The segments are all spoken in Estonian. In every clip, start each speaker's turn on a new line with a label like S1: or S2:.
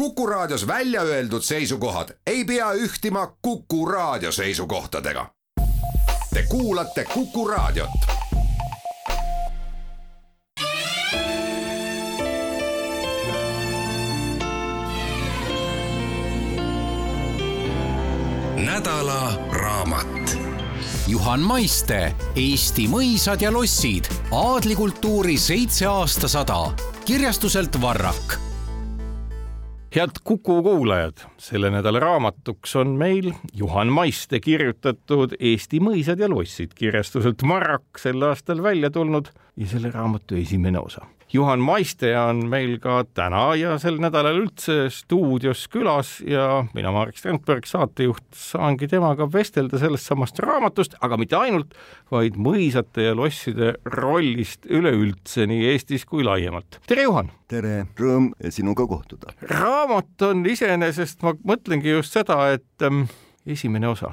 S1: Kuku Raadios välja öeldud seisukohad ei pea ühtima Kuku Raadio seisukohtadega. Te kuulate Kuku Raadiot. nädala raamat.
S2: Juhan Maiste Eesti mõisad ja lossid, aadlikultuuri seitse aastasada, kirjastuselt Varrak
S3: head Kuku kuulajad, selle nädala raamatuks on meil Juhan Maiste kirjutatud Eesti mõisad ja lossid kirjastuselt Marrak sel aastal välja tulnud ja selle raamatu esimene osa. Juhan Maiste on meil ka täna ja sel nädalal üldse stuudios külas ja mina, Marek Strandberg, saatejuht, saangi temaga vestelda sellest samast raamatust, aga mitte ainult, vaid mõisate ja losside rollist üleüldse nii Eestis kui laiemalt. tere, Juhan!
S4: tere, rõõm sinuga kohtuda!
S3: raamat on iseenesest, ma mõtlengi just seda, et ähm, esimene osa.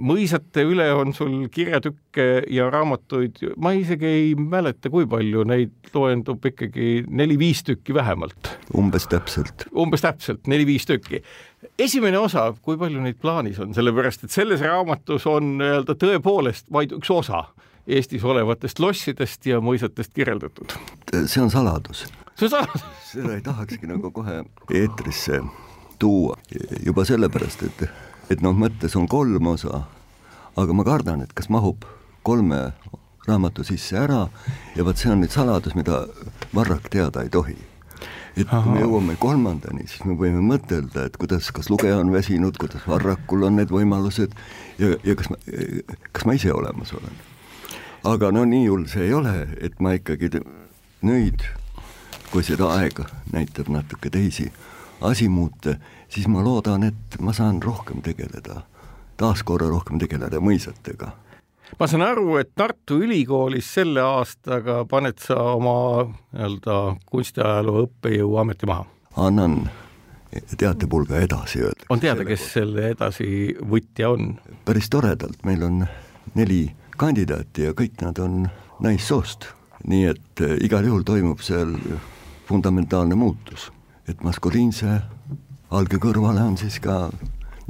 S3: mõisate üle on sul kirjatükke ja raamatuid, ma isegi ei mäleta, kui palju neid loendub ikkagi neli-viis tükki vähemalt.
S4: umbes täpselt.
S3: umbes täpselt, neli-viis tükki. esimene osa, kui palju neid plaanis on, sellepärast et selles raamatus on nii-öelda tõepoolest vaid üks osa Eestis olevatest lossidest ja mõisatest kirjeldatud.
S4: see on saladus.
S3: see on saladus?
S4: seda ei tahakski nagu kohe eetrisse tuua, juba sellepärast, et et noh, mõttes on kolm osa, aga ma kardan, et kas mahub kolme raamatu sisse ära ja vot see on nüüd saladus, mida Varrak teada ei tohi. et kui me jõuame kolmandani, siis me võime mõtelda, et kuidas, kas lugeja on väsinud, kuidas Varrakul on need võimalused ja, ja kas ma, kas ma ise olemas olen. aga no nii hull see ei ole, et ma ikkagi nüüd, kui seda aega näitab natuke teisi asimuute, siis ma loodan, et ma saan rohkem tegeleda, taaskorra rohkem tegeleda mõisatega.
S3: ma saan aru, et Tartu Ülikoolis selle aastaga paned sa oma nii-öelda kunstiajaloo õppejõu ameti maha?
S4: annan teatepulga edasi
S3: on teada, kes selle edasivõtja on?
S4: päris toredalt, meil on neli kandidaati ja kõik nad on naissoost, nii et eh, igal juhul toimub seal fundamentaalne muutus et maskuliinse alge kõrvale on siis ka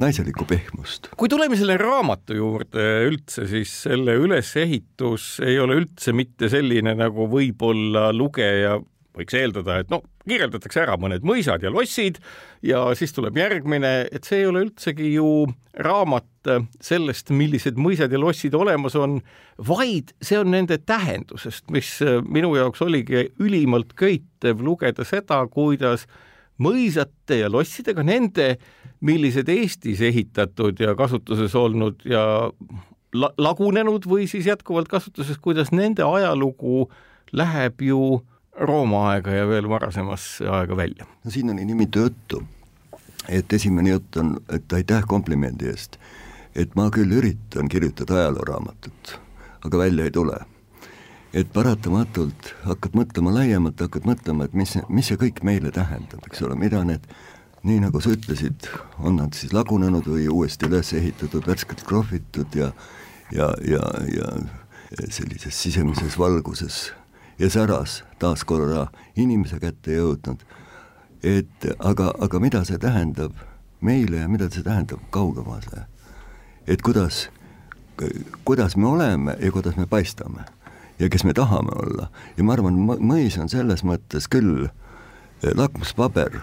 S4: naiselikku pehmust.
S3: kui tuleme selle raamatu juurde üldse, siis selle ülesehitus ei ole üldse mitte selline, nagu võib-olla lugeja võiks eeldada, et no kirjeldatakse ära mõned mõisad ja lossid ja siis tuleb järgmine, et see ei ole üldsegi ju raamat sellest, millised mõisad ja lossid olemas on, vaid see on nende tähendusest, mis minu jaoks oligi ülimalt köitev lugeda seda, kuidas mõisate ja lossidega, nende, millised Eestis ehitatud ja kasutuses olnud ja la lagunenud või siis jätkuvalt kasutuses, kuidas nende ajalugu läheb ju Rooma aega ja veel varasemasse aega välja.
S4: no siin oli nii mitu juttu, et esimene jutt on, et aitäh komplimendi eest, et ma küll üritan kirjutada ajalooraamatut, aga välja ei tule et paratamatult hakkad mõtlema laiemalt, hakkad mõtlema, et mis, mis see kõik meile tähendab, eks ole, mida need, nii nagu sa ütlesid, on nad siis lagunenud või uuesti üles ehitatud, värskelt krohvitud ja ja, ja, ja sellises sisemises valguses ja säras taas korra inimese kätte jõudnud. et aga, aga mida see tähendab meile ja mida see tähendab kaugemale? et kuidas, kuidas me oleme ja kuidas me paistame ja kes me tahame olla. ja ma arvan, mõis on selles mõttes küll eh, lakmuspaber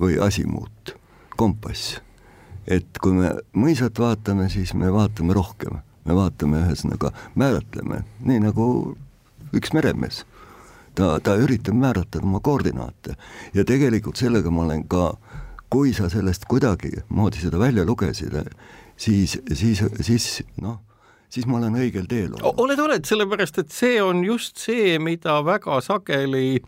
S4: või asimuut, kompass. et kui me mõisat vaatame, siis me vaatame rohkem, me vaatame ühesõnaga, määratleme, nii nagu üks meremees. ta, ta üritab määratleda oma koordinaate ja tegelikult sellega ma olen ka, kui sa sellest kuidagimoodi seda välja lugesid, siis, siis, siis noh siis ma olen õigel teel
S3: olnud. oled, oled, sellepärast et see on just see, mida väga sageli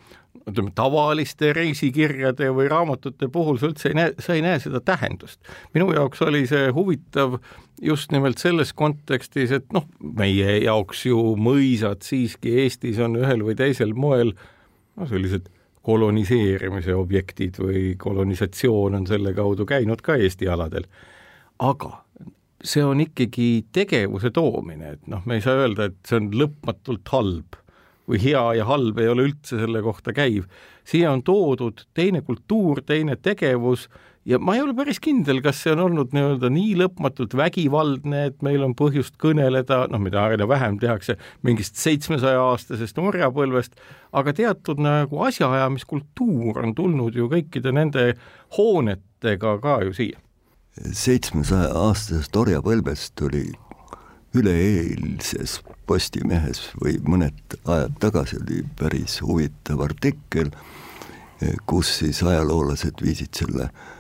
S3: ütleme, tavaliste reisikirjade või raamatute puhul sa üldse ei näe, sa ei näe seda tähendust. minu jaoks oli see huvitav just nimelt selles kontekstis, et noh, meie jaoks ju mõisad siiski Eestis on ühel või teisel moel no sellised koloniseerimise objektid või kolonisatsioon on selle kaudu käinud ka Eesti aladel. aga see on ikkagi tegevuse toomine, et noh, me ei saa öelda, et see on lõpmatult halb või hea ja halb ei ole üldse selle kohta käiv. siia on toodud teine kultuur, teine tegevus ja ma ei ole päris kindel, kas see on olnud nii-öelda nii lõpmatult vägivaldne, et meil on põhjust kõneleda, noh, mida aina vähem tehakse, mingist seitsmesaja aastasest orjapõlvest, aga teatud nagu asjaajamiskultuur on tulnud ju kõikide nende hoonetega ka ju siia.
S4: Seitsmesaja aastasest orjapõlvest tuli üleeilses Postimehes või mõned ajad tagasi oli päris huvitav artikkel, kus siis ajaloolased viisid selle äh,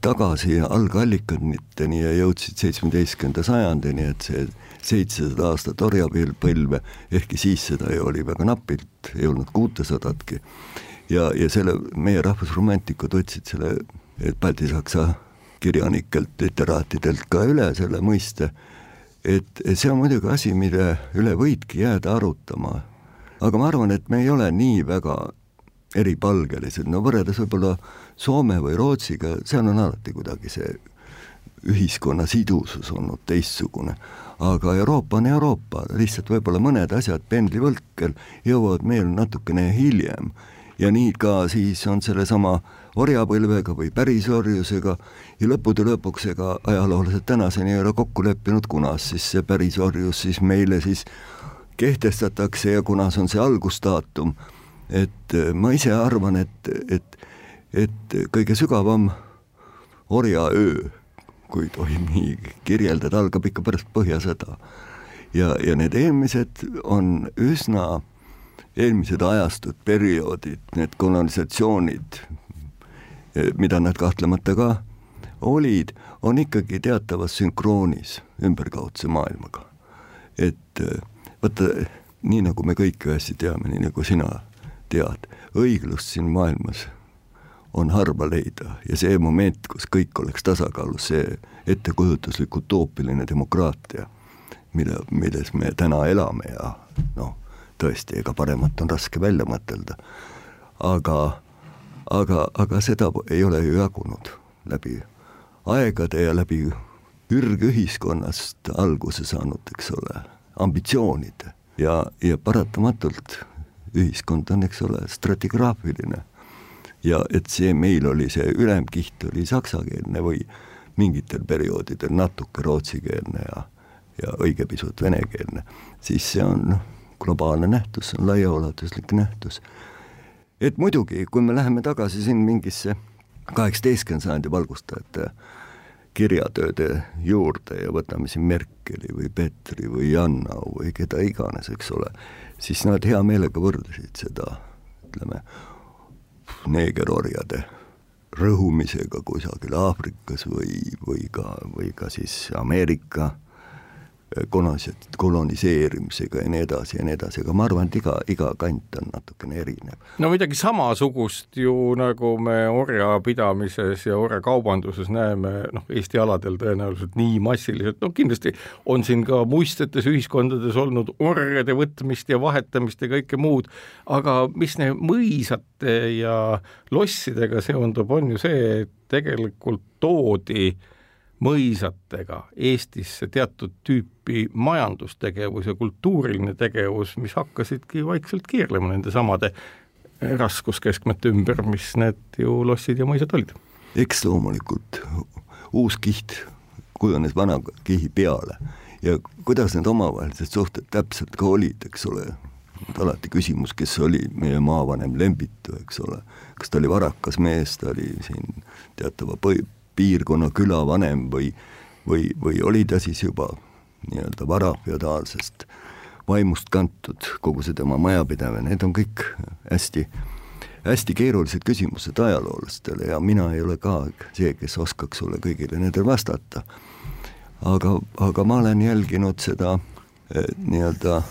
S4: tagasi algallikateni ja jõudsid seitsmeteistkümnenda sajandini, et see seitsesada aastat orjapõlve, ehkki siis seda ju oli väga napilt, ei olnud kuutesadatki, ja, ja selle meie rahvusromantikud võtsid selle baltisaksa kirjanikelt, literaatidelt ka üle selle mõiste, et see on muidugi asi, mille üle võidki jääda arutama. aga ma arvan, et me ei ole nii väga eripalgelised, no võrreldes võib-olla Soome või Rootsiga, seal on alati kuidagi see ühiskonna sidusus olnud teistsugune. aga Euroopa on Euroopa, lihtsalt võib-olla mõned asjad pendlivõlkel jõuavad meil natukene hiljem ja nii ka siis on sellesama orjapõlvega või pärisorjusega ja lõppude lõpuks ega ajaloolased tänaseni ei ole kokku leppinud, kunas siis see pärisorjus siis meile siis kehtestatakse ja kunas on see algusdaatum, et ma ise arvan, et, et et kõige sügavam orjaöö, kui tohib nii kirjeldada, algab ikka pärast Põhjasõda. ja, ja need eelmised on üsna, eelmised ajastud, perioodid, need kolonisatsioonid, mida nad kahtlemata ka olid, on ikkagi teatavas sünkroonis ümberkaudse maailmaga. et vaata, nii nagu me kõik ju hästi teame, nii nagu sina tead, õiglust siin maailmas on harva leida ja see moment, kus kõik oleks tasakaalus, see ettekujutuslik utoopiline demokraatia, mille, milles me täna elame ja noh, tõesti, ega paremat on raske välja mõtelda. aga, aga, aga seda ei ole ju jagunud läbi aegade ja läbi ürgühiskonnast alguse saanud, eks ole, ambitsioonide ja, ja paratamatult ühiskond on, eks ole, stratigraafiline ja et see meil oli, see ülemkiht oli saksakeelne või mingitel perioodidel natuke rootsikeelne ja, ja õige pisut venekeelne, siis see on noh, globaalne nähtus, see on laiaulatuslik nähtus. Et muidugi, kui me läheme tagasi siin mingisse kaheksateistkümnenda sajandi valgustajate kirjatööde juurde ja võtame siin Merkeli või Petri või Jannau või keda iganes, eks ole, siis nad hea meelega võrdlesid seda, ütleme, neegerorjade rõhumisega kusagil Aafrikas või, või ka, või ka siis Ameerika konas-, koloniseerimisega ja nii edasi ja nii edasi, aga ma arvan, et iga, iga kant on natukene erinev.
S3: no midagi samasugust ju nagu me orjapidamises ja orjakaubanduses näeme, noh, Eesti aladel tõenäoliselt nii massiliselt, no kindlasti on siin ka muistsetes ühiskondades olnud orjade võtmist ja vahetamist ja kõike muud, aga mis need mõisate ja lossidega seondub, on ju see, et tegelikult toodi äh, mõisatega Eestisse teatud tüüpi majandustegevus ja kultuuriline tegevus, mis hakkasidki vaikselt keerlema nende samade raskuskeskmete ümber, mis need ju lossid ja mõisad olid.
S4: eks loomulikult uus kiht kujunes vana kihi peale ja kuidas need omavahelised suhted täpselt ka olid, eks ole, alati küsimus, kes oli meie maavanem Lembitu, eks ole, kas ta oli varakas mees, ta oli siin teatava põi-, piirkonna külavanem või, või, või oli ta siis juba nii-öelda varafeodaalsest vaimust kantud, kogu see tema majapidamine, need on kõik hästi, hästi keerulised küsimused ajaloolastele ja mina ei ole ka see, kes oskaks sulle kõigile nendele vastata. aga, aga ma olen jälginud seda eh, nii-öelda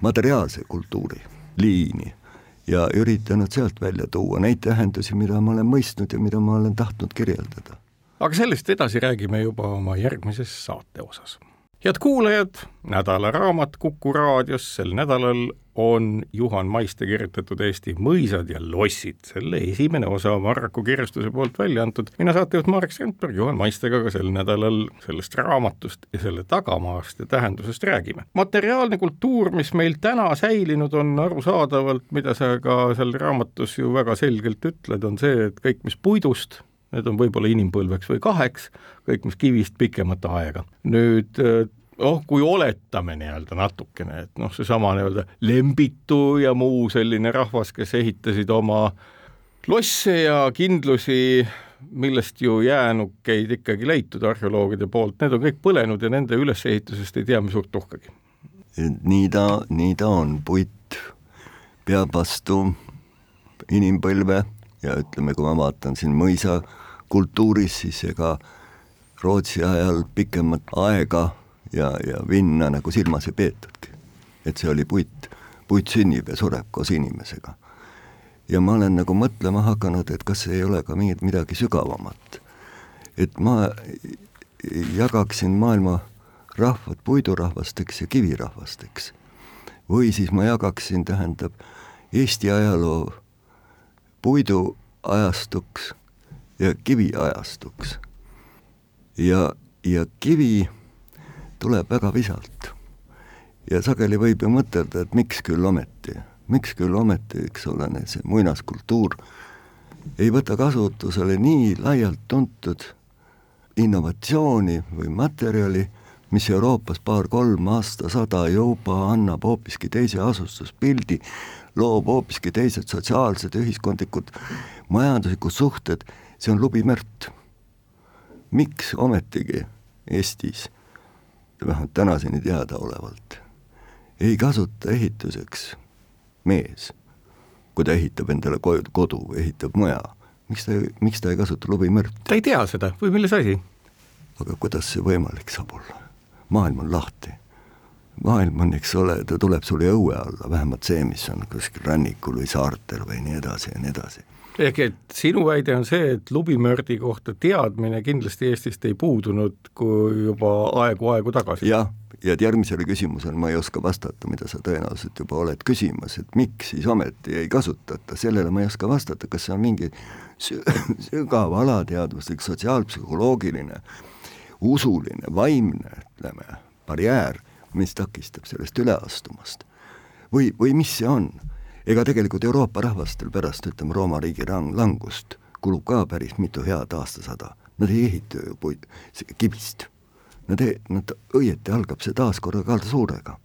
S4: materiaalse kultuuri liini ja üritanud sealt välja tuua neid tähendusi, mida ma olen mõistnud ja mida ma olen tahtnud kirjeldada.
S3: aga sellest edasi räägime juba oma järgmises saate osas. head kuulajad, nädalaraamat Kuku raadios sel nädalal on Juhan Maiste kirjutatud Eesti mõisad ja lossid, selle esimene osa Marraku kirjastuse poolt välja antud. mina saatejuht Marek Strandberg Juhan Maistega ka sel nädalal sellest raamatust ja selle tagamaast ja tähendusest räägime. materiaalne kultuur, mis meil täna säilinud on arusaadavalt, mida sa ka seal raamatus ju väga selgelt ütled, on see, et kõik, mis puidust, need on võib-olla inimpõlveks või kaheks, kõik, mis kivist pikemat aega. nüüd noh, kui oletame nii-öelda natukene, et noh, seesama nii-öelda Lembitu ja muu selline rahvas, kes ehitasid oma losse ja kindlusi, millest ju jäänukeid ikkagi leitud arheoloogide poolt, need on kõik põlenud ja nende ülesehitusest ei tea me suurt tuhkagi.
S4: nii ta, nii ta on, puit peab vastu inimpõlve ja ütleme, kui ma vaatan siin mõisa kultuuris, siis ega Rootsi ajal pikemat aega ja, ja vinna nagu silmas ei peetudki. et see oli puit, puit sünnib ja sureb koos inimesega. ja ma olen nagu mõtlema hakanud, et kas ei ole ka mingit midagi sügavamat. et ma jagaksin maailma rahvad puidurahvasteks ja kivirahvasteks. või siis ma jagaksin, tähendab, Eesti ajaloo puiduajastuks ja kiviajastuks. ja, ja kivi tuleb väga visalt. ja sageli võib ju mõtelda, et miks küll ometi, miks küll ometi, eks ole, see muinaskultuur ei võta kasutusele nii laialt tuntud innovatsiooni või materjali, mis Euroopas paar-kolm aastasada juba annab hoopiski teise asustuspildi, loob hoopiski teised sotsiaalsed, ühiskondlikud, majanduslikud suhted, see on lubimärk. miks ometigi Eestis vähemalt tänaseni teadaolevalt, ei kasuta ehituseks mees, kui ta ehitab endale kodu või ehitab maja, miks ta, miks ta ei kasuta lubimõrd?
S3: ta ei tea seda või milles asi?
S4: aga kuidas see võimalik saab olla? maailm on lahti. maailm on, eks ole, ta tuleb sulle õue alla, vähemalt see, mis on kuskil rannikul või saartel või nii edasi ja nii edasi
S3: ehk et sinu väide on see, et lubimördi kohta teadmine kindlasti Eestist ei puudunud kui juba aegu-aegu tagasi?
S4: jah, ja et järgmisele küsimusele ma ei oska vastata, mida sa tõenäoliselt juba oled küsimas, et miks siis ometi ei kasutata, sellele ma ei oska vastata, kas see on mingi sügav alateadvuslik sotsiaalpsühholoogiline, usuline, vaimne, ütleme, barjäär, mis takistab sellest üle astumast. või, või mis see on ega tegelikult Euroopa rahvastel pärast, ütleme, Rooma riigi rang-, langust kulub ka päris mitu head aastasada. Nad ei ehita ju puid, kivist. Nad ei, nad, õieti algab see taas korra Karlsuurega.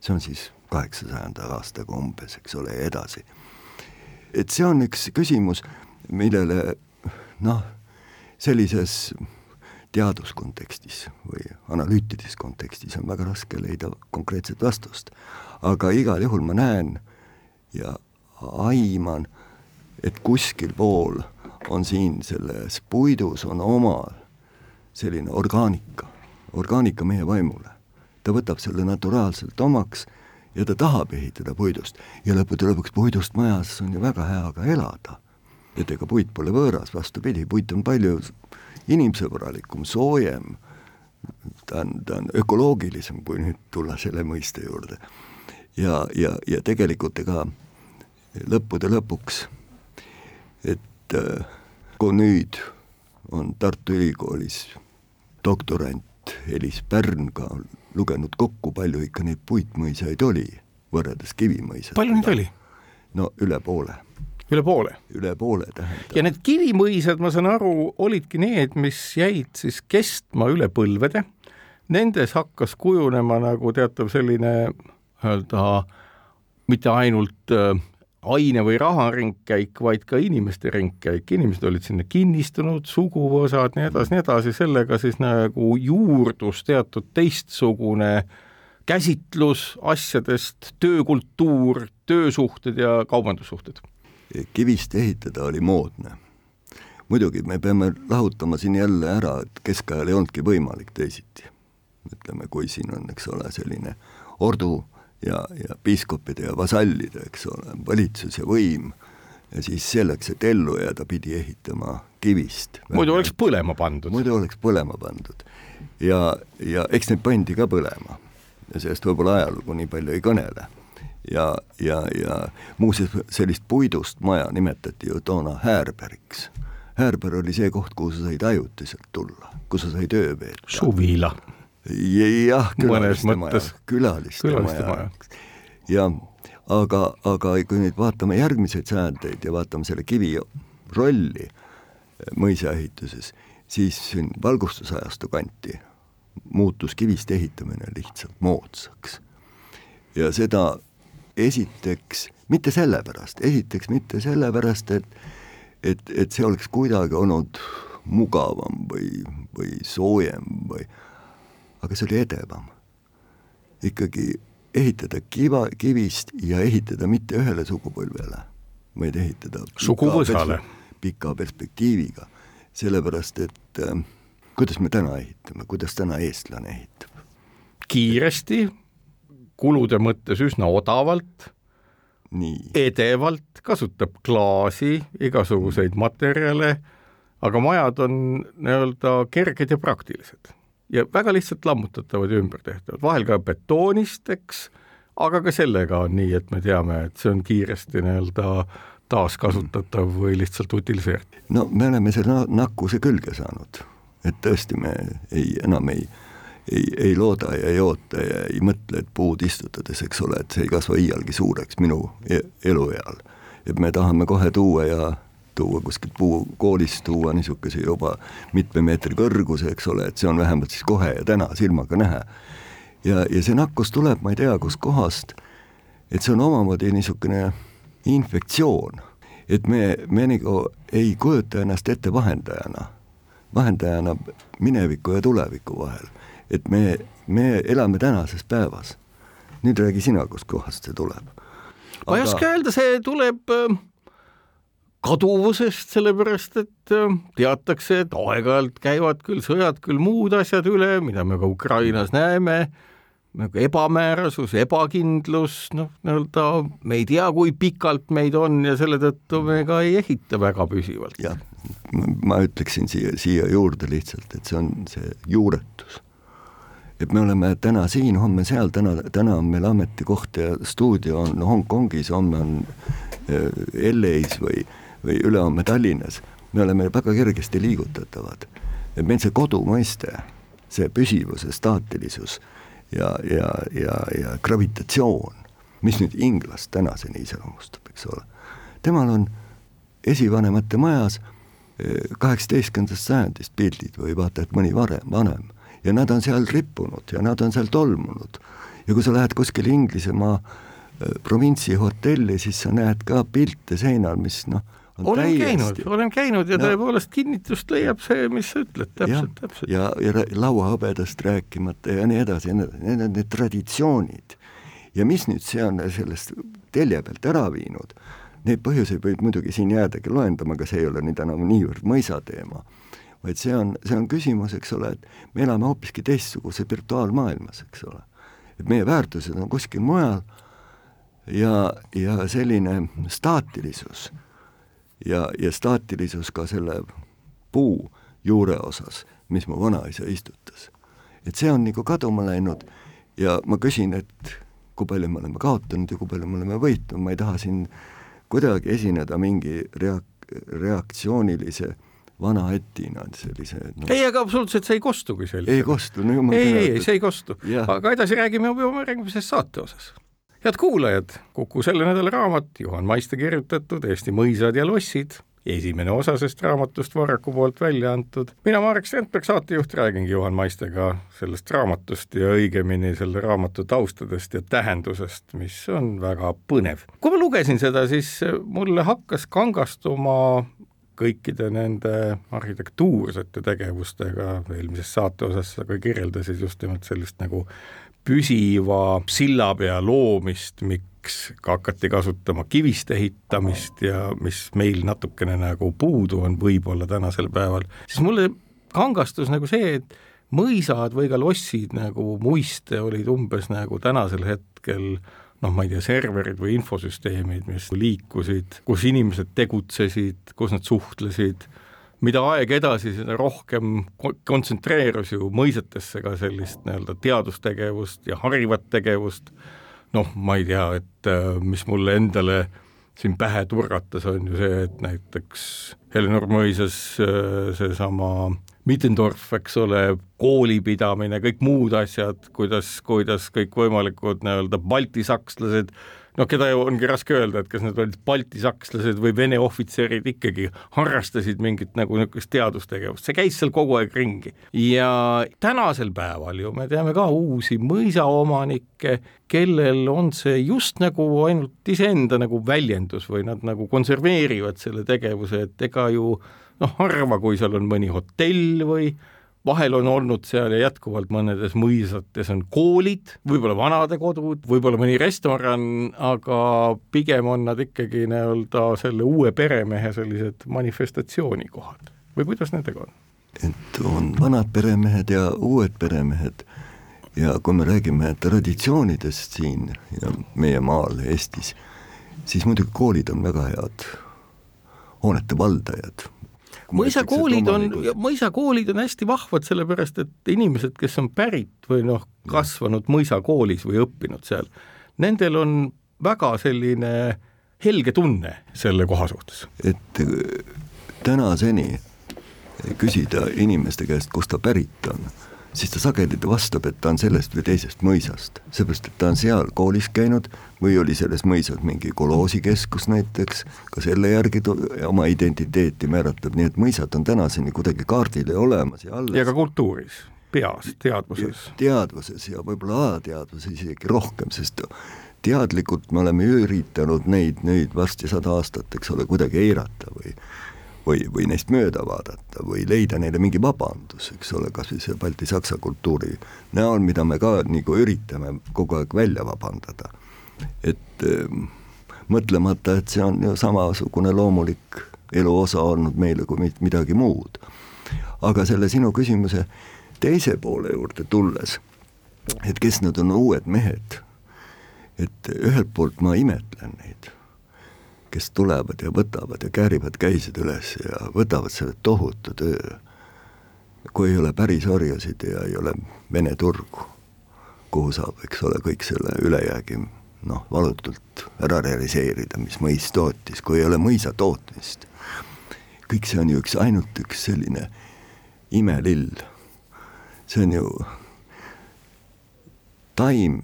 S4: see on siis kaheksasajanda aastaga umbes, eks ole, ja edasi. et see on üks küsimus, millele noh, sellises teaduskontekstis või analüütilises kontekstis on väga raske leida konkreetset vastust. aga igal juhul ma näen äh, ja aiman, et kuskil pool on siin selles puidus on oma selline orgaanika, orgaanika meie vaimule. ta võtab selle naturaalselt omaks ja ta tahab ehitada puidust ja lõppude lõpuks puidust majas on ju väga hea ka elada. et ega puit pole võõras, vastupidi, puit on palju inimsõbralikum, soojem, ta on, ta on ökoloogilisem, kui nüüd tulla selle mõiste juurde. ja, ja, ja tegelikult ega lõppude lõpuks, et äh, kui nüüd on Tartu Ülikoolis doktorant Elis Pärn ka lugenud kokku, palju ikka neid puitmõisaid oli, võrreldes kivimõisadega.
S3: palju neid oli?
S4: no üle poole.
S3: üle poole?
S4: üle poole tähendab.
S3: ja need kivimõisad, ma saan aru, olidki need, mis jäid siis kestma üle põlvede, nendes hakkas kujunema nagu teatav selline öelda mitte ainult äh, aine- või raharingkäik, vaid ka inimeste ringkäik, inimesed olid sinna kinnistunud, suguvõsad, nii edasi, nii edasi, sellega siis nagu juurdus teatud teistsugune käsitlus asjadest, töökultuur, töösuhted ja kaubandussuhted.
S4: kivist ehitada oli moodne. muidugi me peame lahutama siin jälle ära, et keskajal ei olnudki võimalik teisiti. ütleme, kui siin on, eks ole, selline ordu ja, ja piiskopide ja vasallide, eks ole, valitsus ja võim, ja siis selleks, et ellu jääda, pidi ehitama kivist.
S3: muidu oleks põlema pandud.
S4: muidu oleks põlema pandud. ja, ja eks neid pandi ka põlema. ja sellest võib-olla ajalugu nii palju ei kõnele. ja, ja, ja muuseas sellist puidust maja nimetati ju toona Häärbergiks. Häärber oli see koht, kuhu sa said ajutiselt tulla, kus sa said öö veeta.
S3: suvila.
S4: Jah, külaliste
S3: maja,
S4: külaliste, külaliste maja. ja aga, aga kui nüüd vaatame järgmiseid sajandeid ja vaatame selle kivi rolli mõisaehituses, siis siin valgustusajastu kanti muutus kivist ehitamine lihtsalt moodsaks. ja seda esiteks mitte sellepärast, esiteks mitte sellepärast, et et, et see oleks kuidagi olnud mugavam või, või soojem või, aga see oli edevam. ikkagi ehitada kiva, kivist ja ehitada mitte ühele sugupõlvele, vaid ehitada
S3: suguvõsale.
S4: pika perspektiiviga, sellepärast et äh, kuidas me täna ehitame, kuidas täna eestlane ehitab?
S3: kiiresti, kulude mõttes üsna odavalt, edevalt, kasutab klaasi, igasuguseid materjale, aga majad on nii-öelda kerged ja praktilised ja väga lihtsalt lammutatavad ja ümbertehtavad, vahel ka betoonist, eks, aga ka sellega on nii, et me teame, et see on kiiresti nii-öelda taaskasutatav või lihtsalt utiliseeritav.
S4: no me oleme selle nakkuse külge saanud, et tõesti me ei, enam ei ei, ei looda ja ei oota ja ei mõtle, et puud istutades, eks ole, et see ei kasva iialgi suureks minu e-, elueal. et me tahame kohe tuua ja tuua kuskilt puu, koolist tuua niisuguse juba mitme meetri kõrguse, eks ole, et see on vähemalt siis kohe ja täna silmaga näha. ja, ja see nakkus tuleb, ma ei tea, kuskohast, et see on omamoodi niisugune infektsioon, et me, me nagu ei kujuta ennast ette vahendajana, vahendajana mineviku ja tuleviku vahel. et me, me elame tänases päevas. nüüd räägi sina, kuskohast see tuleb.
S3: ma ei oska öelda, see tuleb äh kaduvusest, sellepärast et äh, teatakse, et aeg-ajalt käivad küll sõjad, küll muud asjad üle, mida me ka Ukrainas näeme, nagu ebamäärasus, ebakindlus, noh, nii-öelda me ei tea, kui pikalt meid on ja selle tõttu me ka ei ehita väga püsivalt.
S4: jah, ma ütleksin siia, siia juurde lihtsalt, et see on see juuretus. et me oleme täna siin, homme seal, täna, täna on meil ametikoht ja stuudio on Hongkongis, homme on äh, LA-s või või ülehomme Tallinnas, me oleme väga kergesti liigutatavad. et meil see kodu mõiste, see püsivus ja staatilisus ja, ja, ja, ja gravitatsioon, mis nüüd inglast tänaseni iseloomustab, eks ole, temal on esivanemate majas eh, kaheksateistkümnendast sajandist pildid või vaata et mõni varem, vanem ja nad on seal rippunud ja nad on seal tolmunud. ja kui sa lähed kuskile Inglismaa äh, provintsi hotelli, siis sa näed ka pilte seinal, mis noh,
S3: olen täiesti... käinud, olen käinud ja no. tõepoolest kinnitust leiab see, mis sa ütled, täpselt, täpselt.
S4: ja, ja lauahõbedast rääkimata ja nii edasi need on need traditsioonid. ja mis nüüd see on sellest telje pealt ära viinud, neid põhjuseid võib muidugi siin jäädagi loendama, aga see ei ole nüüd enam niivõrd mõisa teema, vaid see on, see on küsimus, eks ole, et me elame hoopiski teistsuguse virtuaalmaailmas, eks ole. et meie väärtused on kuskil mujal ja, ja selline staatilisus ja, ja staatilisus ka selle puu juure osas, mis mu vanaisa istutas. et see on nagu kaduma läinud ja ma küsin, et kui palju me oleme kaotanud ja kui palju me oleme võitnud, ma ei taha siin kuidagi esineda mingi reak-, reaktsioonilise vana ätina, sellise
S3: no. ei, aga absoluutselt see ei kostugi sellisena.
S4: ei kostu, no jumal
S3: ei, ei, ei, see ei kostu. aga edasi räägime juba järgmises saate osas head kuulajad, Kuku selle nädala raamat, Juhan Maiste kirjutatud Eesti mõisad ja lossid, esimene osa sellest raamatust Varraku poolt välja antud. mina, Marek Strandberg, saatejuht, räägingi Juhan Maistega sellest raamatust ja õigemini selle raamatu taustadest ja tähendusest, mis on väga põnev. kui ma lugesin seda, siis mulle hakkas kangastuma kõikide nende arhitektuursete tegevustega, eelmises saate osas sa ka kirjeldasid just nimelt sellist nagu püsiva sillapea loomist, miks ka hakati kasutama kivist ehitamist ja mis meil natukene nagu puudu on võib-olla tänasel päeval, siis mulle kangastus nagu see, et mõisad või ka lossid nagu muiste olid umbes nagu tänasel hetkel noh, ma ei tea, serverid või infosüsteemid, mis liikusid, kus inimesed tegutsesid, kus nad suhtlesid mida aeg edasi, seda rohkem kontsentreerus ju mõisatesse ka sellist nii-öelda teadustegevust ja harivat tegevust, noh, ma ei tea, et äh, mis mulle endale siin pähe turgatas, on ju see, et näiteks Helenor Mõisas äh, seesama Mittendorf, eks ole, koolipidamine, kõik muud asjad, kuidas, kuidas kõikvõimalikud nii-öelda baltisakslased no keda ju ongi raske öelda, et kas need olid baltisakslased või Vene ohvitserid ikkagi harrastasid mingit nagu niisugust teadustegevust, see käis seal kogu aeg ringi. ja tänasel päeval ju me teame ka uusi mõisaomanikke, kellel on see just nagu ainult iseenda nagu väljendus või nad nagu konserveerivad selle tegevuse, et ega ju noh, harva, kui seal on mõni hotell või vahel on olnud seal ja jätkuvalt mõnedes mõisates on koolid, võib-olla vanadekodud, võib-olla mõni restoran, aga pigem on nad ikkagi nii-öelda selle uue peremehe sellised manifestatsioonikohad. Või kuidas nendega on?
S4: et on vanad peremehed ja uued peremehed. Ja kui me räägime traditsioonidest siin ja meie maal Eestis, siis muidugi koolid on väga head hoonete valdajad
S3: mõisakoolid on, mõisakoolid on hästi vahvad, sellepärast et inimesed, kes on pärit või noh, kasvanud mõisakoolis või õppinud seal, nendel on väga selline helge tunne selle koha suhtes.
S4: et äh, tänaseni küsida inimeste käest, kust ta pärit on siis ta sageli vastab, et ta on sellest või teisest mõisast, seepärast et ta on seal koolis käinud või oli selles mõisas mingi koloosikeskus näiteks, ka selle järgi oma identiteeti määratleb, nii et mõisad on tänaseni kuidagi kaardil ja olemas ja alles.
S3: ja ka kultuuris, peas, teadvuses.
S4: teadvuses ja võib-olla alateadvuses isegi rohkem, sest teadlikult me oleme üritanud neid nüüd varsti sada aastat, eks ole, kuidagi eirata või või, või neist mööda vaadata või leida neile mingi vabandus, eks ole, kas või see balti-saksa kultuuri näol, mida me ka nagu üritame kogu aeg välja vabandada. et äh, mõtlemata, et see on ju samasugune loomulik elu osa olnud meile kui midagi muud. aga selle sinu küsimuse teise poole juurde tulles, et kes need on uued mehed, et ühelt poolt ma imetlen neid kes tulevad ja võtavad ja käärivad käised üles ja võtavad selle tohutu töö. kui ei ole päris orjasid ja ei ole Vene turgu, kuhu saab, eks ole, kõik selle ülejäägi noh, valutult ära realiseerida, mis mõis tootis, kui ei ole mõisa tootmist. kõik see on ju üks, ainult üks selline imelill. see on ju taim,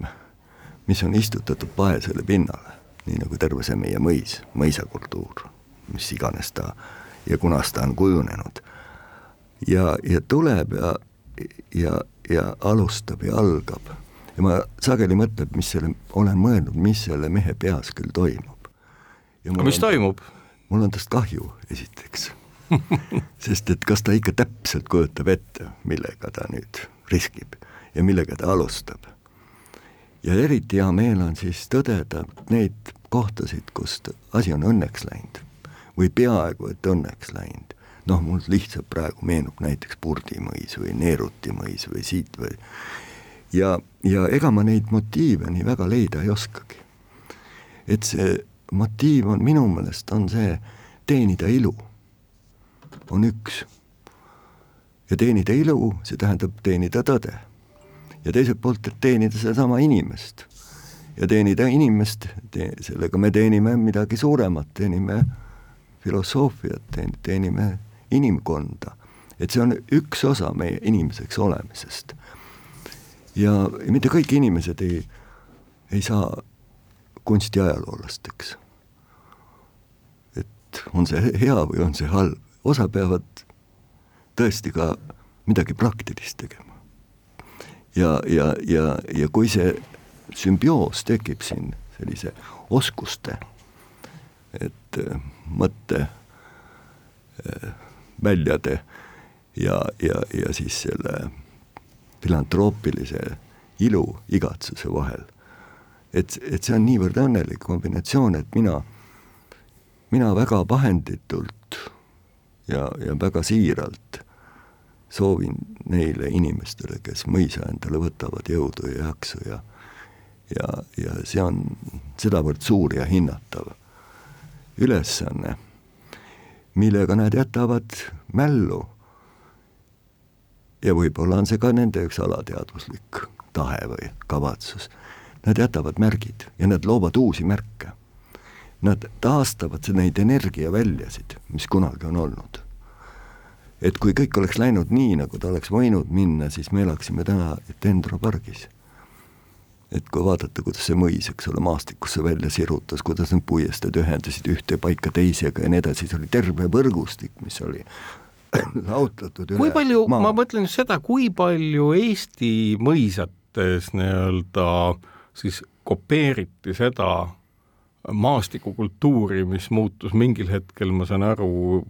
S4: mis on istutatud paesele pinnale nii nagu terve see meie mõis, mõisakultuur, mis iganes ta ja kunas ta on kujunenud. ja, ja tuleb ja, ja, ja alustab ja algab ja ma sageli mõtlen, mis selle, olen mõelnud, mis selle mehe peas küll toimub.
S3: aga mis on, toimub?
S4: mul on tast kahju, esiteks sest et kas ta ikka täpselt kujutab ette, millega ta nüüd riskib ja millega ta alustab ja eriti hea meel on siis tõdeda neid kohtasid, kust asi on õnneks läinud või peaaegu et õnneks läinud. noh, mul lihtsalt praegu meenub näiteks Purdi mõis või Neeruti mõis või siit või ja, ja ega ma neid motiive nii väga leida ei oskagi. et see motiiv on minu meelest on see teenida ilu, on üks. ja teenida ilu, see tähendab teenida tõde ja teiselt poolt, et teenida sedasama inimest. Ja teenida inimest te,, sellega me teenime midagi suuremat, teenime filosoofiat, teenime inimkonda. et see on üks osa meie inimeseks olemisest. ja mitte kõik inimesed ei, ei saa kunstiajaloolasteks. et on see hea või on see halb, osa peavad tõesti ka midagi praktilist tegema ja, ja, ja, ja kui see sümbioos tekib siin sellise oskuste, et äh, mõtte äh, väljade ja, ja, ja siis selle filantroopilise ilu igatsuse vahel. et, et see on niivõrd õnnelik kombinatsioon, et mina, mina väga vahenditult ja, ja väga siiralt soovin neile inimestele, kes mõisa endale võtavad, jõudu ja jaksu ja ja, ja see on sedavõrd suur ja hinnatav ülesanne, millega nad jätavad mällu. ja võib-olla on see ka nende üks alateadvuslik tahe või kavatsus. nad jätavad märgid ja nad loovad uusi märke. Nad taastavad neid energiaväljasid, mis kunagi on olnud. et kui kõik oleks läinud nii, nagu ta oleks võinud minna, siis me elaksime täna Dendro pargis et kui vaadata, kuidas see mõis, eks ole, maastikusse välja sirutas, kuidas need puiesteed ühendasid ühte paika teisega ja nii edasi, see oli terve võrgustik, mis oli laotatud
S3: kui palju, ma mõtlen seda, kui palju Eesti mõisates nii-öelda siis kopeeriti seda maastikukultuuri, mis muutus mingil hetkel, ma saan aru,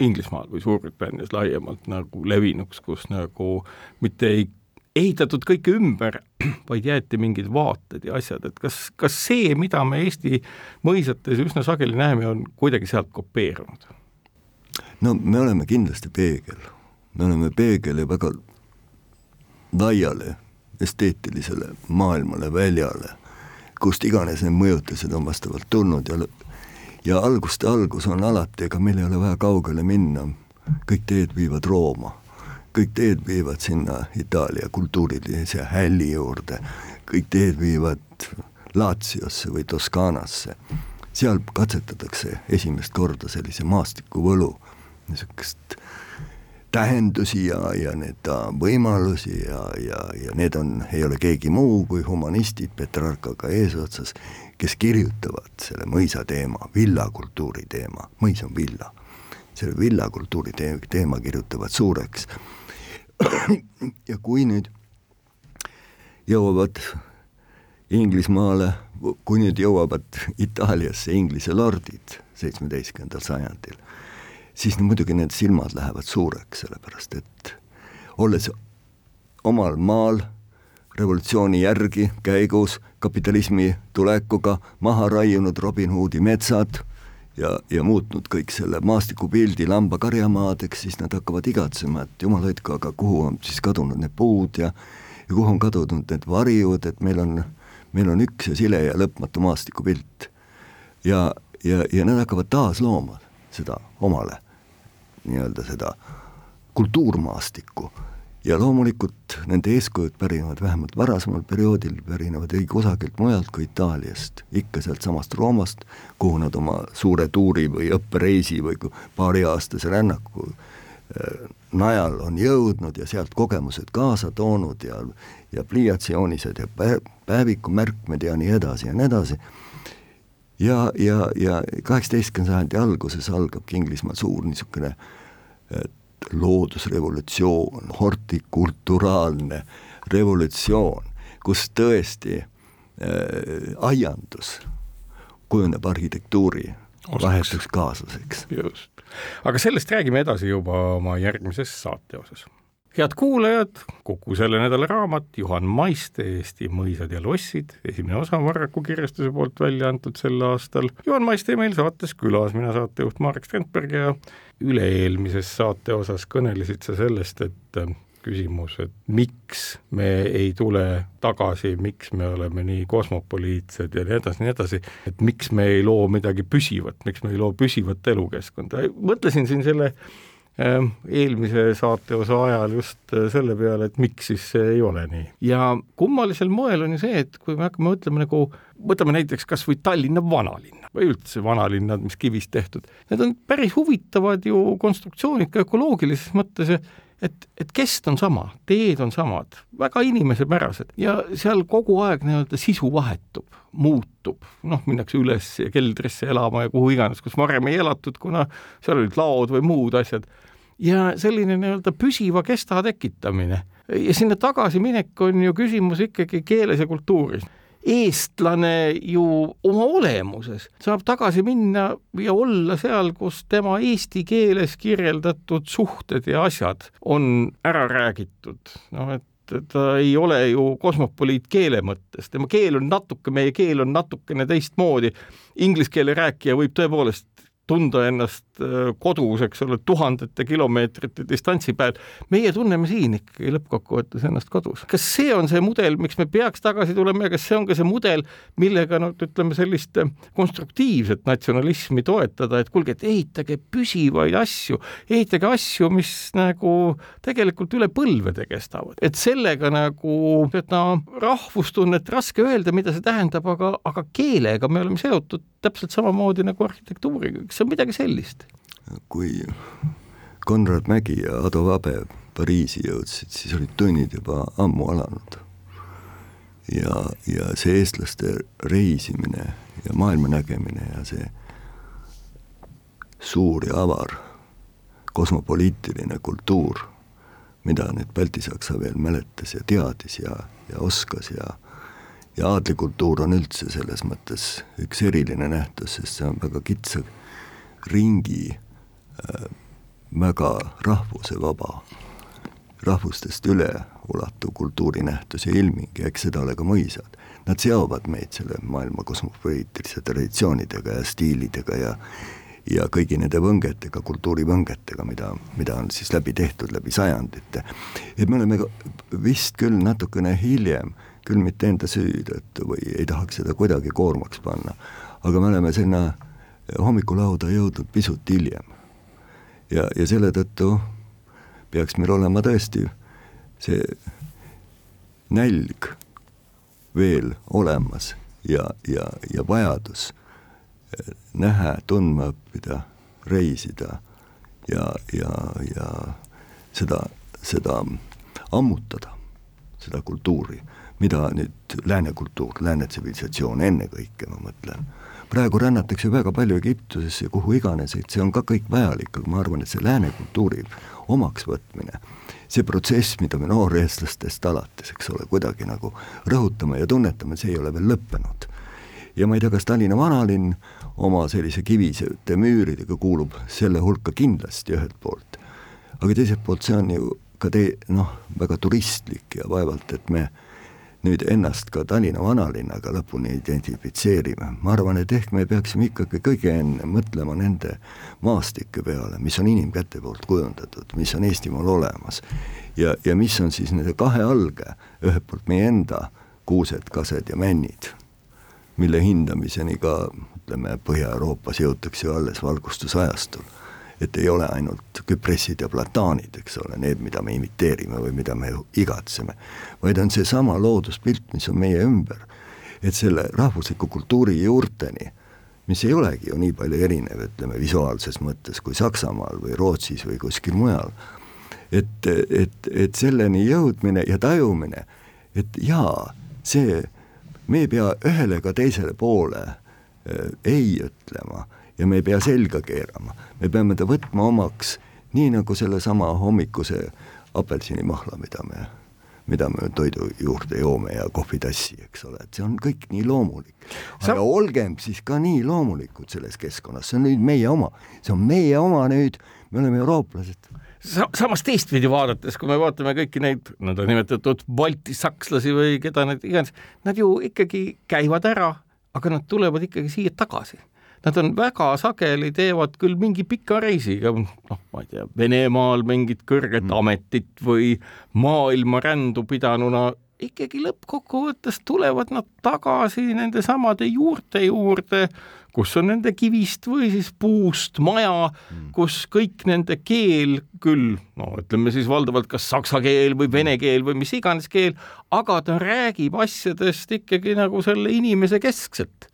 S3: Inglismaal või Suurbritannias laiemalt nagu levinuks, kus nagu mitte ei ehitatud kõike ümber, vaid jäeti mingid vaated ja asjad, et kas, kas see, mida me Eesti mõisates üsna sageli näeme, on kuidagi sealt kopeerunud?
S4: no me oleme kindlasti peegel, me oleme peegel ja väga laiale esteetilisele maailmale, väljale, kust iganes need mõjutused on vastavalt tulnud ja ja alguste algus on alati, ega meil ei ole vaja kaugele minna, kõik teed viivad Rooma kõik teed viivad sinna Itaalia kultuurilise hälli juurde, kõik teed viivad Laatsiosse või Toskaanasse. seal katsetatakse esimest korda sellise maastikuvõlu, niisugust tähendusi ja, ja need võimalusi ja, ja, ja need on, ei ole keegi muu kui humanistid Petrarkaga eesotsas, kes kirjutavad selle mõisa teema, villakultuuri teema, mõis on villa, selle villakultuuri teema kirjutavad suureks ja kui nüüd jõuavad Inglismaale, kui nüüd jõuavad Itaaliasse Inglise lordid seitsmeteistkümnendal sajandil, siis no muidugi need silmad lähevad suureks, sellepärast et olles omal maal revolutsiooni järgi käigus kapitalismi tulekuga maha raiunud Robin Hoodi metsad ja, ja muutnud kõik selle maastikupildi lambakarjamaadeks, siis nad hakkavad igatsema, et jumal hoidku, aga kuhu on siis kadunud need puud ja ja kuhu on kadunud need varjud, et meil on, meil on üks ja sile ja lõpmatu maastikupilt. ja, ja, ja nad hakkavad taas looma seda omale, nii-öelda seda kultuurmaastikku ja loomulikult nende eeskujud pärinevad vähemalt varasemal perioodil, pärinevad ei kusagilt mujalt kui Itaaliast, ikka sealtsamast Roomast, kuhu nad oma suure tuuri või õppereisi või paariaastase rännaku äh, najal on jõudnud ja sealt kogemused kaasa toonud ja, ja pliiatsijoonised ja päevikumärkmed ja nii edasi ja nii edasi. ja, ja, ja kaheksateistkümnenda sajandi alguses algabki Inglismaal suur niisugune loodusrevolutsioon, hortikulturaalne revolutsioon, kus tõesti äh, aiandus kujuneb arhitektuuri vahetuks kaaslaseks.
S3: just, aga sellest räägime edasi juba oma järgmises saate osas head kuulajad, Kuku selle nädala raamat Juhan Maiste Eesti mõisad ja lossid, esimene osa Varraku kirjastuse poolt välja antud sel aastal. Juhan Maiste meil saates külas, mina saatejuht Marek Strandberg ja üle-eelmises saate osas kõnelesid sa sellest, et äh, küsimus, et miks me ei tule tagasi, miks me oleme nii kosmopoliitsed ja nii edasi, nii edasi, et miks me ei loo midagi püsivat, miks me ei loo püsivat elukeskkonda, mõtlesin siin selle eelmise saateosa ajal just äh, selle peale, et miks siis see ei ole nii. ja kummalisel moel on ju see, et kui me hakkame mõtlema nagu, võtame näiteks kas või Tallinna vanalinna või üldse vanalinnad, mis kivist tehtud, need on päris huvitavad ju konstruktsioonid ka ökoloogilises mõttes, et, et kest on sama, teed on samad, väga inimesepärased. Ja seal kogu aeg nii-öelda sisu vahetub, muutub, noh, minnakse üles keldrisse elama ja kuhu iganes, kus varem ei elatud, kuna seal olid laod või muud asjad. Ja selline nii-öelda püsiva kesta tekitamine. ja sinna tagasiminek on ju küsimus ikkagi keeles ja kultuuris eestlane ju oma olemuses. Saab tagasi minna ja olla seal, kus tema eesti keeles kirjeldatud suhted ja asjad on ära räägitud, noh et ta ei ole ju kosmopoliit keele mõttes, tema keel on natuke, meie keel on natukene teistmoodi. Inglise keele rääkija võib tõepoolest tunda ennast äh, kodus, eks ole, tuhandete kilomeetrite distantsi peal. meie tunneme siin ikkagi lõppkokkuvõttes ennast kodus. kas see on see mudel, miks me peaks tagasi tulema ja kas see on ka see mudel, millega noh, ütleme sellist äh, konstruktiivset natsionalismi toetada, et kuulge, et ehitage püsivaid asju, ehitage asju, mis nagu tegelikult üle põlvede kestavad, et sellega nagu seda rahvustunnet raske öelda, mida see tähendab, aga, aga keelega me oleme seotud täpselt samamoodi nagu arhitektuuriga, kas see on midagi sellist?
S4: kui Konrad Mägi ja Ado Vabe Pariisi jõudsid, siis olid tunnid juba ammu alanud. ja, ja see eestlaste reisimine ja maailma nägemine ja see suur ja avar kosmopoliitiline kultuur, mida nüüd Balti-Saksa veel mäletas ja teadis ja, ja oskas ja ja aadlikultuur on üldse selles mõttes üks eriline nähtus, sest see on väga kitsa ringi äh, väga rahvusevaba, rahvustest üle ulatuv kultuurinähtus ja ilming ja eks seda ole ka mõisad. Nad seovad meid selle maailma kosmopoliitilise traditsioonidega ja stiilidega ja ja kõigi nende võngetega, kultuurivõngetega, mida, mida on siis läbi tehtud läbi sajandite. et me oleme vist küll natukene hiljem äh, küll mitte enda süü tõttu või ei tahaks seda kuidagi koormaks panna, aga me oleme sinna hommikulauda jõudnud pisut hiljem. ja, ja selle tõttu peaks meil olema tõesti see nälg veel olemas ja, ja, ja vajadus näha, tundma õppida, reisida ja, ja, ja seda, seda ammutada, seda kultuuri mida nüüd lääne kultuur, lääne tsivilisatsioon ennekõike, ma mõtlen, praegu rännatakse väga palju Egiptusesse, kuhu iganes, et see on ka kõik vajalik, aga ma arvan, et see lääne kultuuri omaksvõtmine, see protsess, mida me nooreestlastest alates, eks ole, kuidagi nagu rõhutame ja tunnetame, see ei ole veel lõppenud. ja ma ei tea, kas Tallinna vanalinn oma sellise kivisete müüridega kuulub selle hulka kindlasti ühelt poolt, aga teiselt poolt see on ju ka tee-, noh, väga turistlik ja vaevalt, et me nüüd ennast ka Tallinna vanalinnaga lõpuni identifitseerime, ma arvan, et ehk me peaksime ikkagi kõige enne mõtlema nende maastike peale, mis on inimkäte poolt kujundatud, mis on Eestimaal olemas. ja, ja mis on siis nende kahe alge, ühelt poolt meie enda kuused, kased ja männid, mille hindamiseni ka ütleme, Põhja-Euroopas jõutakse ju alles valgustusajastul et ei ole ainult küpressid ja plataanid, eks ole, need, mida me imiteerime või mida me igatseme, vaid on seesama looduspilt, mis on meie ümber. et selle rahvusliku kultuuri juurteni, mis ei olegi ju nii palju erinev, ütleme visuaalses mõttes kui Saksamaal või Rootsis või kuskil mujal, et, et, et selleni jõudmine ja tajumine, et jaa, see, me ei pea ühele ega teisele poole äh, ei ütlema ja me ei pea selga keerama, me peame ta võtma omaks, nii nagu sellesama hommikuse apelsinimahla, mida me, mida me toidu juurde joome ja kohvitassi, eks ole, et see on kõik nii loomulik. aga Sa... olgem siis ka nii loomulikud selles keskkonnas, see on nüüd meie oma, see on meie oma nüüd, me oleme eurooplased.
S3: Sa-, samas teistpidi vaadates, kui me vaatame kõiki neid nõndanimetatud baltisakslasi või keda need iganes, nad ju ikkagi käivad ära, aga nad tulevad ikkagi siia tagasi nad on väga sageli, teevad küll mingi pika reisiga, noh, ma ei tea, Venemaal mingit kõrget mm. ametit või maailmarändu pidanuna, ikkagi lõppkokkuvõttes tulevad nad tagasi nende samade juurte juurde, kus on nende kivist või siis puust maja mm., kus kõik nende keel küll, no ütleme siis valdavalt kas saksa keel või vene keel või mis iganes keel, aga ta räägib asjadest ikkagi nagu selle inimese keskselt